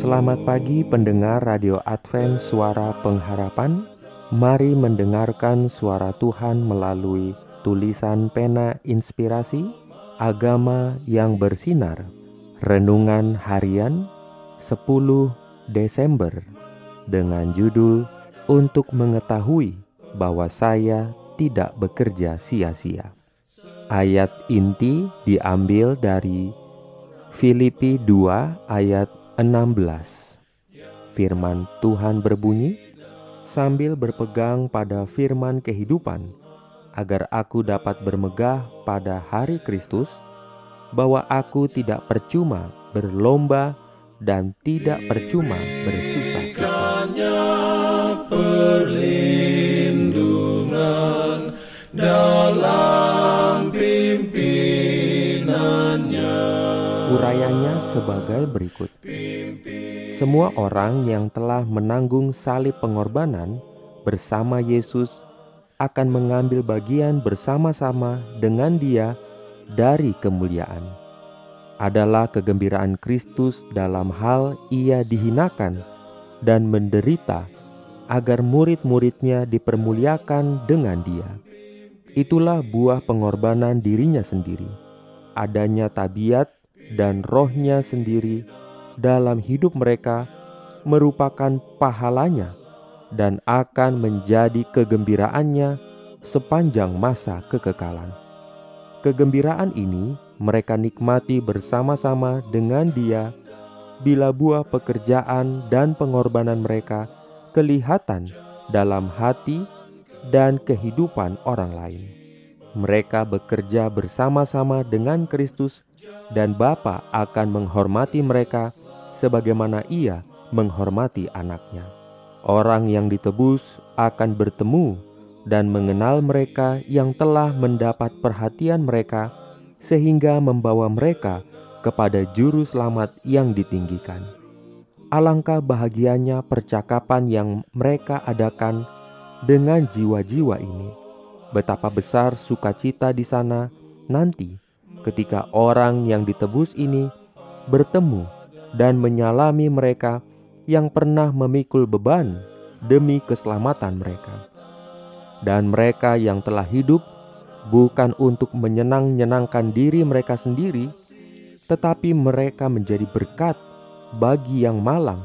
Selamat pagi pendengar Radio Advent Suara Pengharapan. Mari mendengarkan suara Tuhan melalui tulisan pena inspirasi Agama yang bersinar. Renungan harian 10 Desember Dengan judul Untuk mengetahui bahwa saya tidak bekerja sia-sia. Ayat inti diambil dari Filipi 2 ayat 16 Firman Tuhan berbunyi Sambil berpegang pada firman kehidupan Agar aku dapat bermegah pada hari Kristus Bahwa aku tidak percuma berlomba Dan tidak percuma bersusah-susah dalam sebagai berikut Semua orang yang telah menanggung salib pengorbanan bersama Yesus akan mengambil bagian bersama-sama dengan dia dari kemuliaan. Adalah kegembiraan Kristus dalam hal ia dihinakan dan menderita agar murid-muridnya dipermuliakan dengan dia. Itulah buah pengorbanan dirinya sendiri. Adanya tabiat dan rohnya sendiri dalam hidup mereka merupakan pahalanya dan akan menjadi kegembiraannya sepanjang masa kekekalan. Kegembiraan ini mereka nikmati bersama-sama dengan Dia bila buah pekerjaan dan pengorbanan mereka kelihatan dalam hati dan kehidupan orang lain. Mereka bekerja bersama-sama dengan Kristus dan Bapa akan menghormati mereka sebagaimana ia menghormati anaknya. Orang yang ditebus akan bertemu dan mengenal mereka yang telah mendapat perhatian mereka sehingga membawa mereka kepada juru selamat yang ditinggikan. Alangkah bahagianya percakapan yang mereka adakan dengan jiwa-jiwa ini. Betapa besar sukacita di sana nanti ketika orang yang ditebus ini bertemu dan menyalami mereka yang pernah memikul beban demi keselamatan mereka. Dan mereka yang telah hidup bukan untuk menyenang-nyenangkan diri mereka sendiri, tetapi mereka menjadi berkat bagi yang malang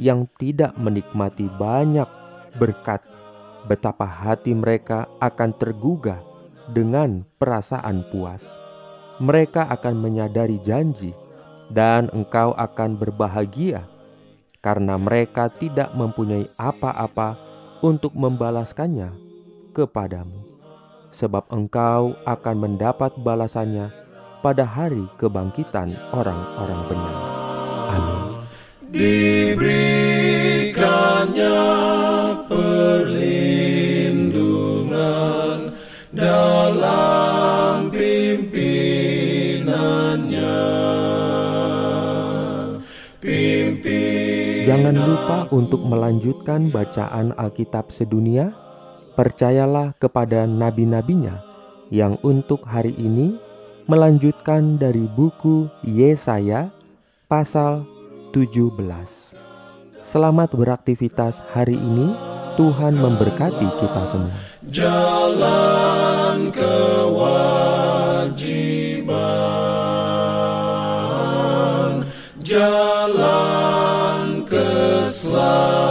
yang tidak menikmati banyak berkat. Betapa hati mereka akan tergugah dengan perasaan puas. Mereka akan menyadari janji dan engkau akan berbahagia karena mereka tidak mempunyai apa-apa untuk membalaskannya kepadamu, sebab engkau akan mendapat balasannya pada hari kebangkitan orang-orang benar. Amin. Diberikannya Pimpin Jangan lupa untuk melanjutkan bacaan Alkitab sedunia. Percayalah kepada nabi-nabinya yang untuk hari ini melanjutkan dari buku Yesaya pasal 17. Selamat beraktivitas hari ini. Tuhan memberkati kita semua. jalan love.